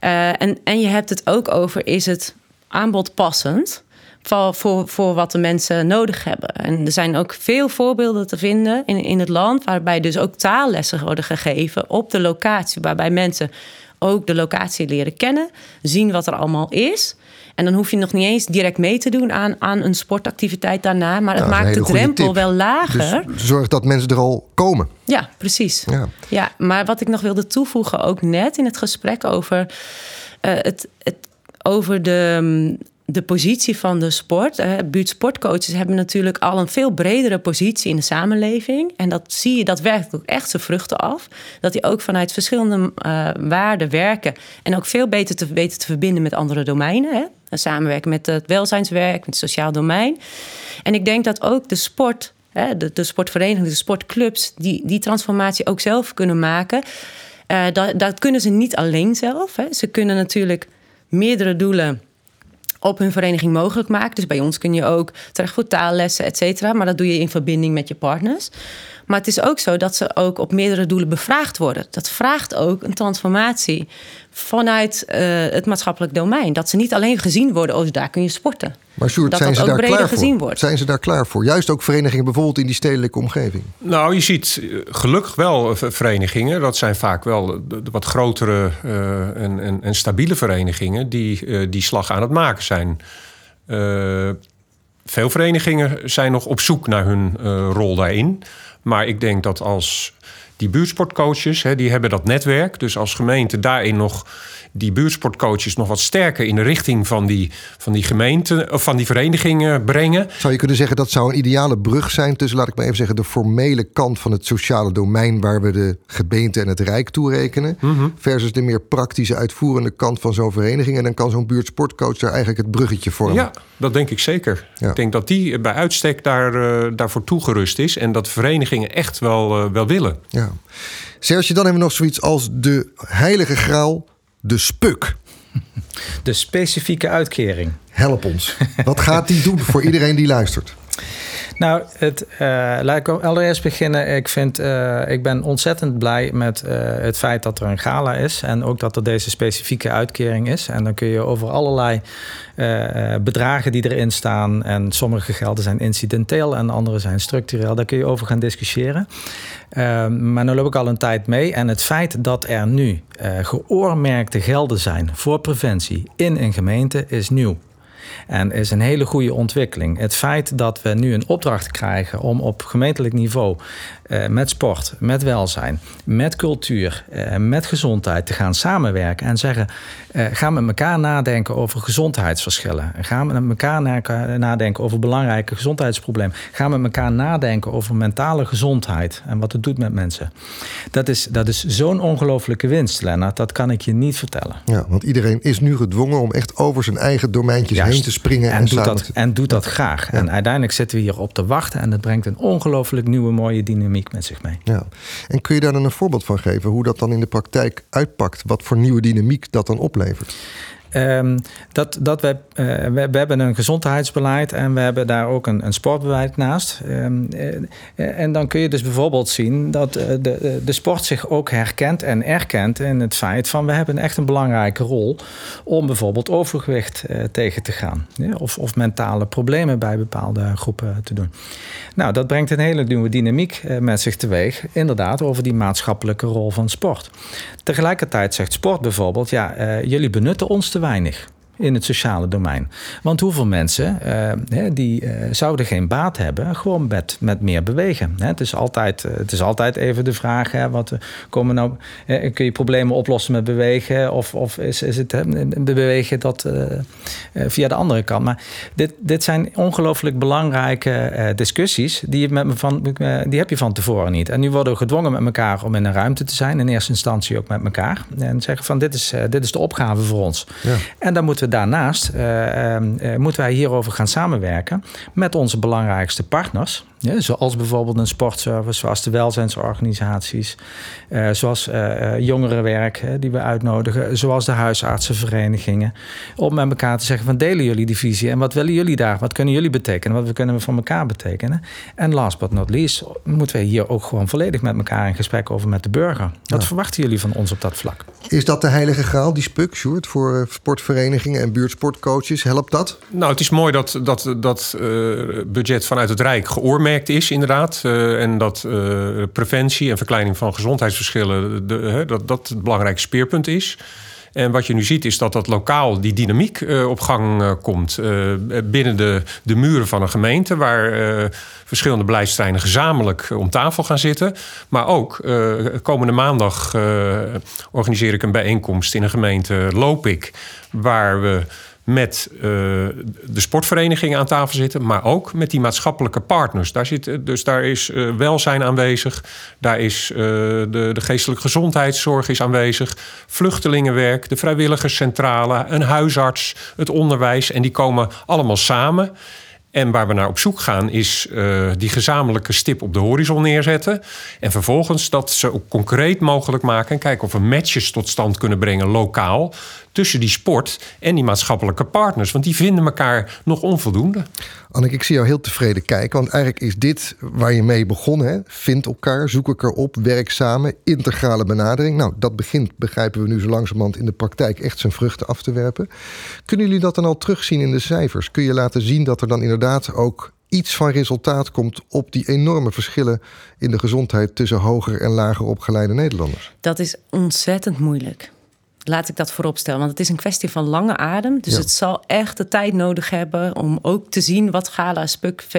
En, en je hebt het ook over, is het aanbod passend voor, voor, voor wat de mensen nodig hebben. En er zijn ook veel voorbeelden te vinden in, in het land, waarbij dus ook taallessen worden gegeven op de locatie, waarbij mensen ook de locatie leren kennen, zien wat er allemaal is. En dan hoef je nog niet eens direct mee te doen aan, aan een sportactiviteit daarna. Maar het maakt de drempel wel lager. Dus zorg dat mensen er al komen. Ja, precies. Ja. ja, maar wat ik nog wilde toevoegen, ook net in het gesprek over uh, het, het over de, mm, de positie van de sport. Uh, buurtsportcoaches hebben natuurlijk al een veel bredere positie in de samenleving. En dat zie je, dat werkt ook echt zijn vruchten af. Dat die ook vanuit verschillende uh, waarden werken. En ook veel beter te, weten te verbinden met andere domeinen. Hè? Samenwerken met het welzijnswerk, met het sociaal domein. En ik denk dat ook de sport, de, de sportverenigingen, de sportclubs, die, die transformatie ook zelf kunnen maken. Uh, dat, dat kunnen ze niet alleen zelf. Hè. Ze kunnen natuurlijk meerdere doelen op hun vereniging mogelijk maken. Dus bij ons kun je ook terecht voor taallessen, et cetera. Maar dat doe je in verbinding met je partners. Maar het is ook zo dat ze ook op meerdere doelen bevraagd worden. Dat vraagt ook een transformatie vanuit uh, het maatschappelijk domein. Dat ze niet alleen gezien worden als daar kun je sporten. Maar Sjoerd, zijn ze daar klaar voor? Wordt. Zijn ze daar klaar voor? Juist ook verenigingen bijvoorbeeld in die stedelijke omgeving. Nou, je ziet eh, gelukkig wel eh, verenigingen. Dat zijn vaak wel de wat grotere uh, en, en, en, stabiele verenigingen... die uh, die slag aan het maken zijn. veel verenigingen zijn nog op zoek naar hun rol daarin... Maar ik denk dat als die buurtsportcoaches, hè, die hebben dat netwerk. Dus als gemeente daarin nog die buurtsportcoaches nog wat sterker in de richting van die, van die gemeente of van die verenigingen brengen. Zou je kunnen zeggen dat zou een ideale brug zijn tussen, laat ik maar even zeggen, de formele kant van het sociale domein waar we de gemeente en het Rijk toerekenen, mm versus de meer praktische uitvoerende kant van zo'n vereniging. En dan kan zo'n buurtsportcoach daar eigenlijk het bruggetje vormen. Ja, dat denk ik zeker. Ik denk dat die bij uitstek daar, uh, daarvoor toegerust is en dat verenigingen echt wel, uh, wel willen. Ja. Serge, dan hebben we nog zoiets als de heilige graal de spuk. De specifieke uitkering. Help ons. Wat gaat die doen voor iedereen die luistert? Nou, het, uh, laat ik allereerst beginnen. Ik, vind, uh, ik ben ontzettend blij met uh, het feit dat er een gala is. En ook dat er deze specifieke uitkering is. En dan kun je over allerlei bedragen die erin staan. En sommige gelden zijn incidenteel en andere zijn structureel. Daar kun je over gaan discussiëren. Ehm, maar nu loop ik al een tijd mee. En het feit dat er nu geoormerkte gelden zijn voor preventie in een gemeente is nieuw. En is een hele goede ontwikkeling. Het feit dat we nu een opdracht krijgen om op gemeentelijk niveau met sport, met welzijn, met cultuur, uh, met gezondheid te gaan samenwerken en zeggen: uh, ga met elkaar nadenken over gezondheidsverschillen. Ga met elkaar nadenken over belangrijke gezondheidsproblemen. Ga met elkaar nadenken over mentale gezondheid en wat het doet met mensen. Dat is, dat is zo'n ongelofelijke winst, Lennart. Dat kan ik je niet vertellen. Ja, want iedereen is nu gedwongen om echt over zijn eigen domeintjes heen te springen. En, en doet, dat, en doet dat graag. En uiteindelijk zitten we hier op te wachten. En dat brengt een ongelooflijk nieuwe, mooie dynamiek met zich mee. Ja. En kun je daar dan een voorbeeld van geven? Hoe dat dan in de praktijk uitpakt? Wat voor nieuwe dynamiek dat dan oplevert? Um, dat, dat we, uh, we, we, hebben een gezondheidsbeleid en we hebben daar ook een, een sportbeleid naast. Um, uh, en dan kun je dus bijvoorbeeld zien dat de, de sport zich ook herkent en erkent in het feit van we hebben echt een belangrijke rol om bijvoorbeeld overgewicht tegen te gaan. Of, of mentale problemen bij bepaalde groepen te doen. Nou, dat brengt een hele nieuwe dynamiek met zich teweeg, inderdaad, over die maatschappelijke rol van sport. Tegelijkertijd zegt sport bijvoorbeeld, ja, jullie benutten ons te weinig in het sociale domein. Want hoeveel mensen uh, die uh, zouden geen baat hebben, gewoon met, met meer bewegen. Hè? Het, is altijd, uh, het is altijd even de vraag: hè, wat komen nou, kun je problemen oplossen met bewegen? Of, of is, is het bewegen dat via de andere kant? Maar dit, dit zijn ongelooflijk belangrijke discussies. Die, je met me van, die heb je van tevoren niet. En nu worden we gedwongen met elkaar om in een ruimte te zijn. In eerste instantie ook met elkaar. En zeggen van dit is, dit is de opgave voor ons. Ja. En dan moeten we daarnaast uh, uh, moeten wij hierover gaan samenwerken met onze belangrijkste partners. Ja, zoals bijvoorbeeld een sportservice, zoals de welzijnsorganisaties, uh, zoals uh, jongerenwerk die we uitnodigen, zoals de huisartsenverenigingen. Om met elkaar te zeggen van delen jullie die visie en wat willen jullie daar? Wat kunnen jullie betekenen? Wat kunnen we van elkaar betekenen? En last but not least moeten wij hier ook gewoon volledig met elkaar in gesprek over met de burger. Wat verwachten jullie van ons op dat vlak? Is dat de heilige graal, die spuk, Sjoerd, voor sportverenigingen en buurtsportcoaches? Helpt dat? Nou, het is mooi dat dat, dat budget vanuit het Rijk geoormerkt is, inderdaad. Uh, en dat uh, preventie en verkleining van gezondheidsverschillen... De, dat dat het belangrijke speerpunt is. En wat je nu ziet is dat dat lokaal die dynamiek uh, op gang komt. binnen de, de muren van een gemeente... waar verschillende beleidsterreinen gezamenlijk om tafel gaan zitten. Maar ook komende maandag organiseer ik een bijeenkomst in een gemeente Lopik... waar we met uh, de sportverenigingen aan tafel zitten, maar ook met die maatschappelijke partners. Daar zit, dus daar is uh, welzijn aanwezig, daar is de, de geestelijke gezondheidszorg is aanwezig, vluchtelingenwerk, de vrijwilligerscentrale, een huisarts, het onderwijs. En die komen allemaal samen. En waar we naar op zoek gaan is die gezamenlijke stip op de horizon neerzetten. En vervolgens dat ze ook concreet mogelijk maken. En kijken of we matches tot stand kunnen brengen lokaal. Tussen die sport en die maatschappelijke partners. Want die vinden elkaar nog onvoldoende. Anneke, ik zie jou heel tevreden kijken. Want eigenlijk is dit waar je mee begon. Hè? Vind elkaar, zoek elkaar op, werk samen. Integrale benadering. Nou, dat begint, begrijpen we nu zo langzamerhand in de praktijk echt zijn vruchten af te werpen. Kunnen jullie dat dan al terugzien in de cijfers? Kun je laten zien dat er dan inderdaad ook iets van resultaat komt op die enorme verschillen in de gezondheid tussen hoger en lager opgeleide Nederlanders? Dat is ontzettend moeilijk. Laat ik dat vooropstellen. Want het is een kwestie van lange adem. Dus het zal echt de tijd nodig hebben om ook te zien wat Gala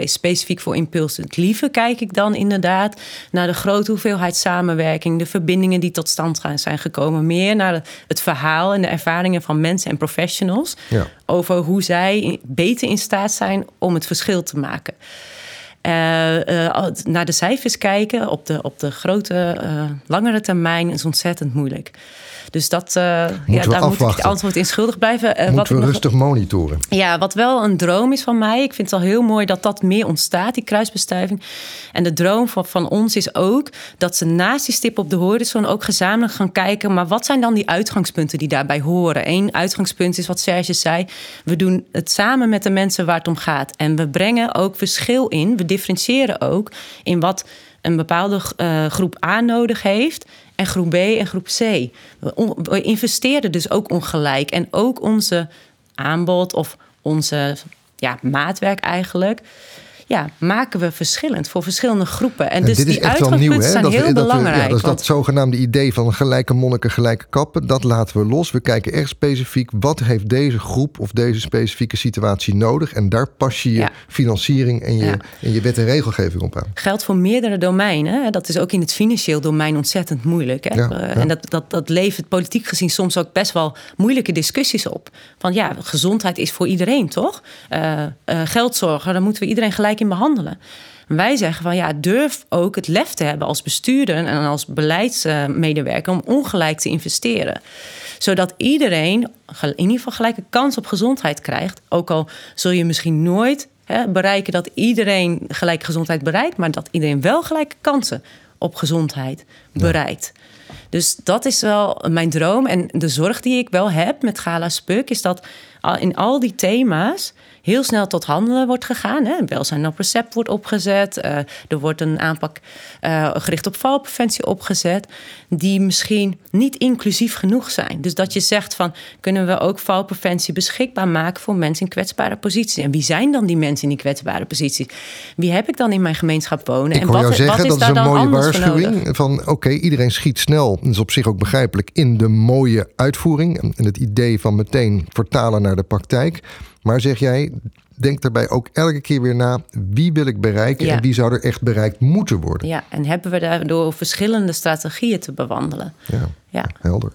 specifiek voor impuls doet. Liever kijk ik dan inderdaad naar de grote hoeveelheid samenwerking, de verbindingen die tot stand zijn gekomen. Meer naar het verhaal en de ervaringen van mensen en professionals. Ja. Over hoe zij beter in staat zijn om het verschil te maken. Uh, uh, naar de cijfers kijken op de, op de grote, uh, langere termijn is ontzettend moeilijk. Dus dat, uh, ja, daar moet ik het antwoord in schuldig blijven. Uh, Moeten wat we rustig monitoren. Ja, wat wel een droom is van mij. Ik vind het al heel mooi dat dat meer ontstaat, die kruisbestuiving. En de droom van, van ons is ook dat ze naast die stip op de horizon ook gezamenlijk gaan kijken. Maar wat zijn dan die uitgangspunten die daarbij horen? Eén uitgangspunt is wat Serge zei. We doen het samen met de mensen waar het om gaat. En we brengen ook verschil in. We differentiëren ook in wat een bepaalde uh, groep A nodig heeft en groep B en groep C. We, investeren dus ook ongelijk. En ook onze aanbod of onze ja, maatwerk eigenlijk ja, maken we verschillend voor verschillende groepen. En, En dus dit is die echt wel nieuw, uitgangspunten hè? zijn Dat, heel dat, belangrijk. ja, dat is want- dat zogenaamde idee van gelijke monniken, gelijke kappen. Dat laten we los. We kijken echt specifiek wat heeft deze groep of deze specifieke situatie nodig. En daar pas je je Ja. financiering en je, Ja. en je wet en regelgeving op aan. geldt voor meerdere domeinen. hè. Dat is ook in het financieel domein ontzettend moeilijk. Hè? Eh. En dat, dat, dat levert politiek gezien soms ook best wel moeilijke discussies op. Van ja, gezondheid is voor iedereen, toch? Eh eh, geldzorgen, daar moeten we iedereen gelijk in behandelen. En Wij zeggen van ja, durf ook het lef te hebben als bestuurder en als beleidsmedewerker om ongelijk te investeren. Zodat iedereen in ieder geval gelijke kans op gezondheid krijgt. Ook al zul je misschien nooit hè, bereiken dat iedereen gelijke gezondheid bereikt, maar dat iedereen wel gelijke kansen op gezondheid bereikt. Dus dat is wel mijn droom. En de zorg die ik wel heb met Gala Spuk is dat in al die thema's heel snel tot handelen wordt gegaan. Hè. Welzijn op recept wordt opgezet. eh, er wordt een aanpak eh, gericht op valpreventie opgezet. Die misschien niet inclusief genoeg zijn. Dus dat je zegt van kunnen we ook valpreventie beschikbaar maken voor mensen in kwetsbare posities. En wie zijn dan die mensen in die kwetsbare posities? Wie heb ik dan in mijn gemeenschap wonen? Ik en wat, zeggen, wat is dat is daar een dan mooie waarschuwing. Van oké, iedereen schiet snel. Dat is op zich ook begrijpelijk in de mooie uitvoering. En het idee van meteen vertalen naar de praktijk. Maar zeg jij, denk daarbij ook elke keer weer na. Wie wil ik bereiken Ja. en wie zou er echt bereikt moeten worden? Ja, en hebben we daardoor verschillende strategieën te bewandelen. Ja, Ja. helder.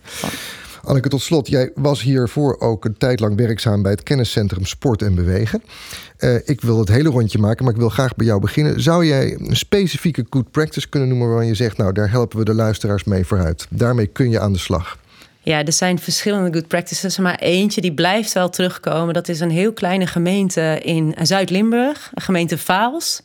Anneke, tot slot, jij was hiervoor ook een tijd lang werkzaam bij het kenniscentrum Sport en Bewegen. Eh, ik wil het hele rondje maken, maar ik wil graag bij jou beginnen. Zou jij een specifieke good practice kunnen noemen waarvan je zegt, nou daar helpen we de luisteraars mee vooruit? Daarmee kun je aan de slag. Ja, er zijn verschillende good practices, maar eentje die blijft wel terugkomen. Dat is een heel kleine gemeente in Zuid-Limburg, een gemeente Vaals.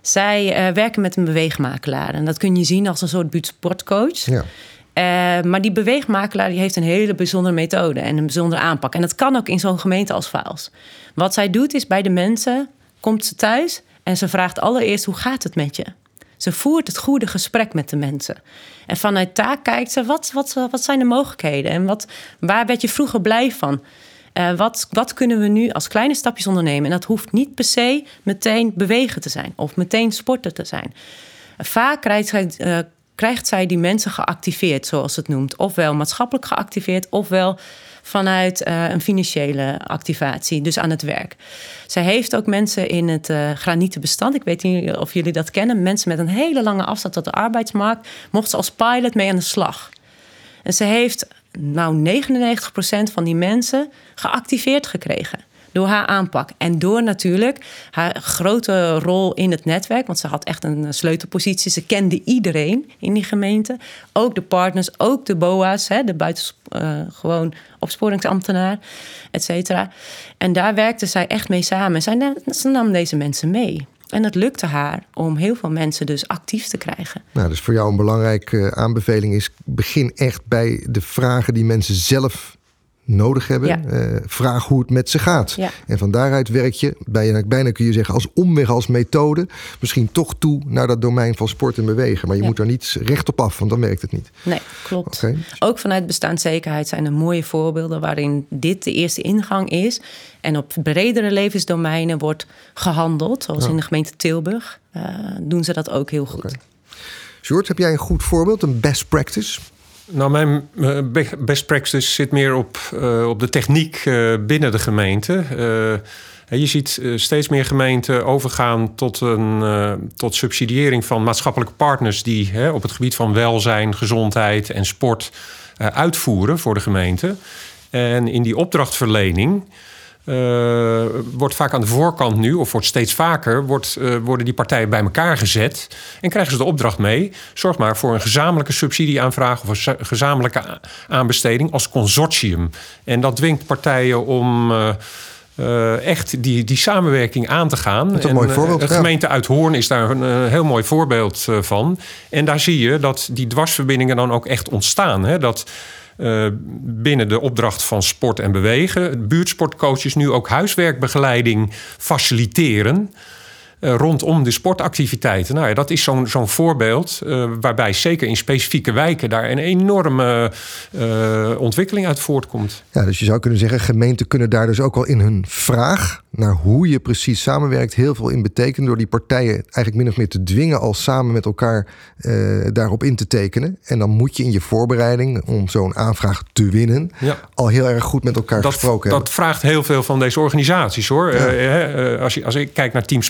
Zij eh, werken met een beweegmakelaar. En dat kun je zien als een soort buurtsportcoach. Ja. Eh, maar die beweegmakelaar die heeft een hele bijzondere methode en een bijzondere aanpak. En dat kan ook in zo'n gemeente als Vaals. Wat zij doet is bij de mensen, komt ze thuis en ze vraagt allereerst hoe gaat het met je? Ze voert het goede gesprek met de mensen. En vanuit daar kijkt ze, wat, wat, wat zijn de mogelijkheden? En wat, waar werd je vroeger blij van? Eh, wat, wat kunnen we nu als kleine stapjes ondernemen? En dat hoeft niet per se meteen bewegen te zijn of meteen sporten te zijn. Vaak krijgt eh, krijgt zij die mensen geactiveerd, zoals het noemt. Ofwel maatschappelijk geactiveerd, ofwel vanuit eh, een financiële activatie, dus aan het werk. Zij heeft ook mensen in het eh granieten bestand. Ik weet niet of jullie dat kennen. Mensen met een hele lange afstand tot de arbeidsmarkt. Mocht ze als pilot mee aan de slag. En ze heeft nou 99% van die mensen geactiveerd gekregen. Door haar aanpak. En door natuurlijk haar grote rol in het netwerk. Want ze had echt een sleutelpositie. Ze kende iedereen in die gemeente. Ook de partners, ook de BOA's. Hè, de buiten, eh, gewoon opsporingsambtenaar, et cetera. En daar werkte zij echt mee samen. Zij ze nam deze mensen mee. En het lukte haar om heel veel mensen dus actief te krijgen. Nou, dus voor jou een belangrijke eh, aanbeveling is: begin echt bij de vragen die mensen zelf nodig hebben. Ja. Eh, vraag hoe het met ze gaat. Ja. En van daaruit werk je, bijna, bijna kun je zeggen, als omweg, als methode, misschien toch toe naar dat domein van sport en bewegen. Maar je Ja. moet daar niet recht op af, want dan werkt het niet. Nee, klopt. Ook vanuit bestaanszekerheid zijn er mooie voorbeelden waarin dit de eerste ingang is. En op bredere levensdomeinen wordt gehandeld, zoals in de gemeente Tilburg. eh, doen ze dat ook heel goed. Sjoerd, heb jij een goed voorbeeld, een best practice? Nou, mijn eh, be- best practice zit meer op, eh, op de techniek eh, binnen de gemeente. Je ziet steeds meer gemeenten overgaan tot, een, tot subsidiëring van maatschappelijke partners die op het gebied van welzijn, gezondheid en sport uitvoeren voor de gemeente. En in die opdrachtverlening eh, wordt vaak aan de voorkant nu, of wordt steeds vaker, wordt, eh, worden die partijen bij elkaar gezet. En krijgen ze de opdracht mee. Zorg maar voor een gezamenlijke subsidieaanvraag of een za- gezamenlijke aanbesteding als consortium. En dat dwingt partijen om. eh, echt die, die samenwerking aan te gaan. is een En, mooi voorbeeld, De ja. gemeente Uithoorn is daar een heel mooi voorbeeld van. En daar zie je dat die dwarsverbindingen dan ook echt ontstaan. Hè? Dat binnen de opdracht van sport en bewegen... buurtsportcoaches nu ook huiswerkbegeleiding faciliteren... uh, rondom de sportactiviteiten. Nou ja, dat is zo'n zo'n voorbeeld uh, waarbij zeker in specifieke wijken daar een enorme uh, ontwikkeling uit voortkomt. Ja, dus je zou kunnen zeggen, gemeenten kunnen daar dus ook al in hun vraag naar hoe je precies samenwerkt heel veel in betekenen door die partijen eigenlijk min of meer te dwingen al samen met elkaar daarop in te tekenen. En dan moet je in je voorbereiding om zo'n aanvraag te winnen ja. al heel erg goed met elkaar dat, gesproken Dat vraagt heel veel van deze organisaties hoor. Ja. als, je, als ik kijk naar Team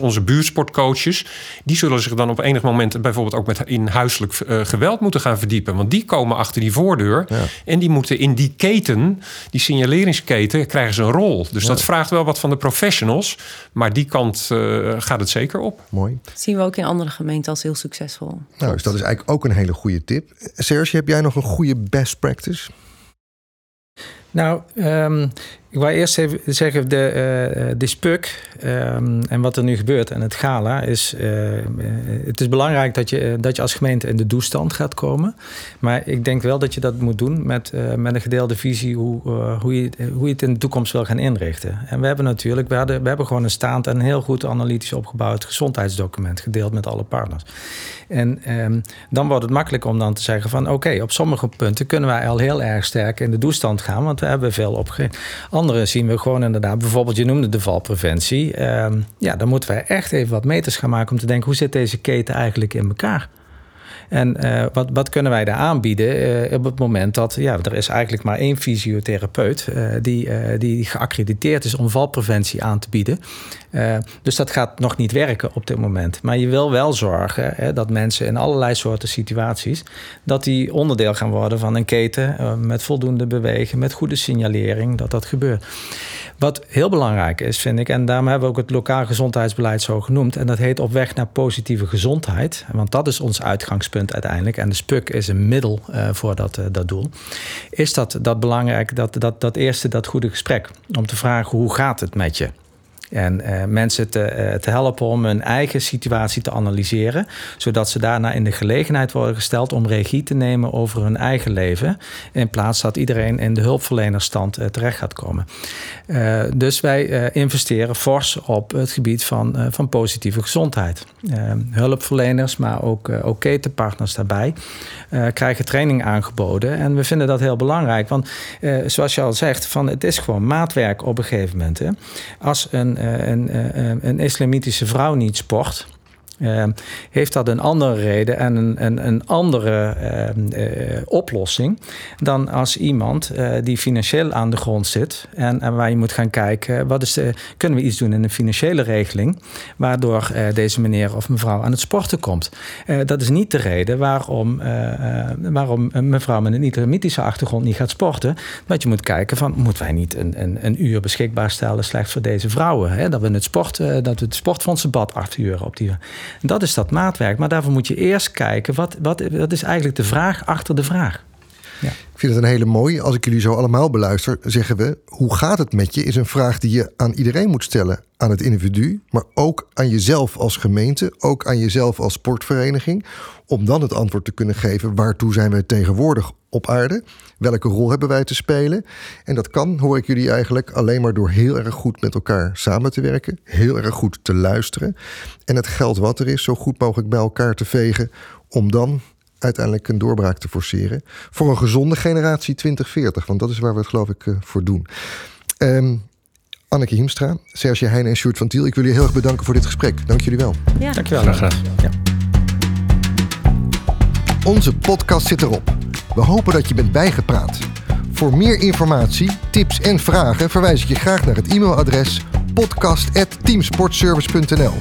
Onze buurtsportcoaches, die zullen zich dan op enig moment bijvoorbeeld ook met in huiselijk uh, geweld moeten gaan verdiepen. Want die komen achter die voordeur en die moeten in die keten, die signaleringsketen, krijgen ze een rol. Dus dat vraagt wel wat van de professionals, maar die kant uh, gaat het zeker op. Mooi. Dat zien we ook in andere gemeenten als heel succesvol. Nou, dus dat is eigenlijk ook een hele goede tip. Serge, heb jij nog een goede best practice? Nou, um, ik wil eerst even zeggen, de, uh, de SPUC um, en wat er nu gebeurt en het gala is... Uh, het is belangrijk dat je, dat je als gemeente in de doestand gaat komen. Maar ik denk wel dat je dat moet doen met, met een gedeelde visie... Hoe, hoe, je, hoe je het in de toekomst wil gaan inrichten. En we hebben natuurlijk, we, hadden, we hebben gewoon een staand en heel goed analytisch opgebouwd gezondheidsdocument... gedeeld met alle partners. En um, dan wordt het makkelijk om dan te zeggen van... oké, op sommige punten kunnen wij al heel erg sterk in de doestand gaan... want we hebben veel opgegeven andere zien we gewoon inderdaad, bijvoorbeeld je noemde de valpreventie. Uh, ja, dan moeten wij echt even wat meters gaan maken om te denken, hoe zit deze keten eigenlijk in elkaar? En uh, wat, wat kunnen wij daar aanbieden uh, op het moment dat ja, er is eigenlijk maar één fysiotherapeut uh, die, die geaccrediteerd is om valpreventie aan te bieden. dus dat gaat nog niet werken op dit moment. Maar je wil wel zorgen hè, dat mensen in allerlei soorten situaties, dat die onderdeel gaan worden van een keten met voldoende bewegen, met goede signalering, dat dat gebeurt. Wat heel belangrijk is, vind ik, en daarom hebben we ook het lokaal gezondheidsbeleid zo genoemd. En dat heet op weg naar positieve gezondheid. Want dat is ons uitgangspunt uiteindelijk. En de SPUC is een middel uh, voor dat, uh, dat doel. Is dat, dat belangrijk, dat, dat, dat eerste, dat goede gesprek. Om te vragen hoe gaat het met je? En uh, mensen te, uh, te, helpen om hun eigen situatie te analyseren. Zodat ze daarna in de gelegenheid worden gesteld om regie te nemen over hun eigen leven. In plaats dat iedereen in de hulpverlenerstand uh, terecht gaat komen. dus wij investeren fors op het gebied van, van positieve gezondheid. hulpverleners, maar ook, ook ketenpartners daarbij. krijgen training aangeboden. En we vinden dat heel belangrijk. Want zoals je al zegt, van, het is gewoon maatwerk op een gegeven moment. Hè. Als een een, een, een islamitische vrouw niet sport, uh, heeft dat een andere reden en een, een, een andere uh, uh, oplossing dan als iemand die financieel aan de grond zit en, en, waar je moet gaan kijken, wat is kunnen we iets doen in een financiële regeling, waardoor deze meneer of mevrouw aan het sporten komt. dat is niet de reden waarom, waarom mevrouw met een islamitische achtergrond niet gaat sporten. Want je moet kijken van, moeten wij niet een, een, een uur beschikbaar stellen slechts voor deze vrouwen? Hè? Dat we het sport, dat we het sportfondsenbad acht uur op die dat is dat maatwerk. Maar daarvoor moet je eerst kijken, wat, wat, wat is eigenlijk de vraag achter de vraag? Ik vind het een hele mooie. Als ik jullie zo allemaal beluister, zeggen we: hoe gaat het met je? Is een vraag die je aan iedereen moet stellen. Aan het individu, maar ook aan jezelf als gemeente, ook aan jezelf als sportvereniging. Om dan het antwoord te kunnen geven: waartoe zijn wij tegenwoordig op aarde? Welke rol hebben wij te spelen? En dat kan, hoor ik jullie eigenlijk, alleen maar door heel erg goed met elkaar samen te werken, heel erg goed te luisteren en het geld wat er is zo goed mogelijk bij elkaar te vegen om dan uiteindelijk een doorbraak te forceren. Voor een gezonde generatie 2040, want dat is waar we het geloof ik uh, voor doen. Um, Anneke Hiemstra, Serge Heijn en Sjoerd van Tiel, ik wil jullie heel erg bedanken voor dit gesprek. Dank jullie wel. Ja. Dankjewel. Graag Ja. Onze podcast zit erop. We hopen dat je bent bijgepraat. Voor meer informatie, tips en vragen verwijs ik je graag naar het e-mailadres podcast.teamsportservice.nl.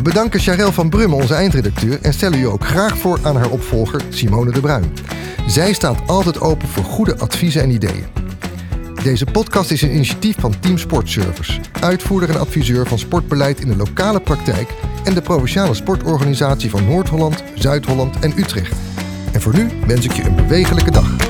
We bedanken Charel van Brummen, onze eindredacteur, en stellen u ook graag voor aan haar opvolger Simone de Bruin. Zij staat altijd open voor goede adviezen en ideeën. Deze podcast is een initiatief van Team Sportservice, uitvoerder en adviseur van sportbeleid in de lokale praktijk en de provinciale sportorganisatie van Noord-Holland, Zuid-Holland en Utrecht. En voor nu wens ik je een bewegelijke dag.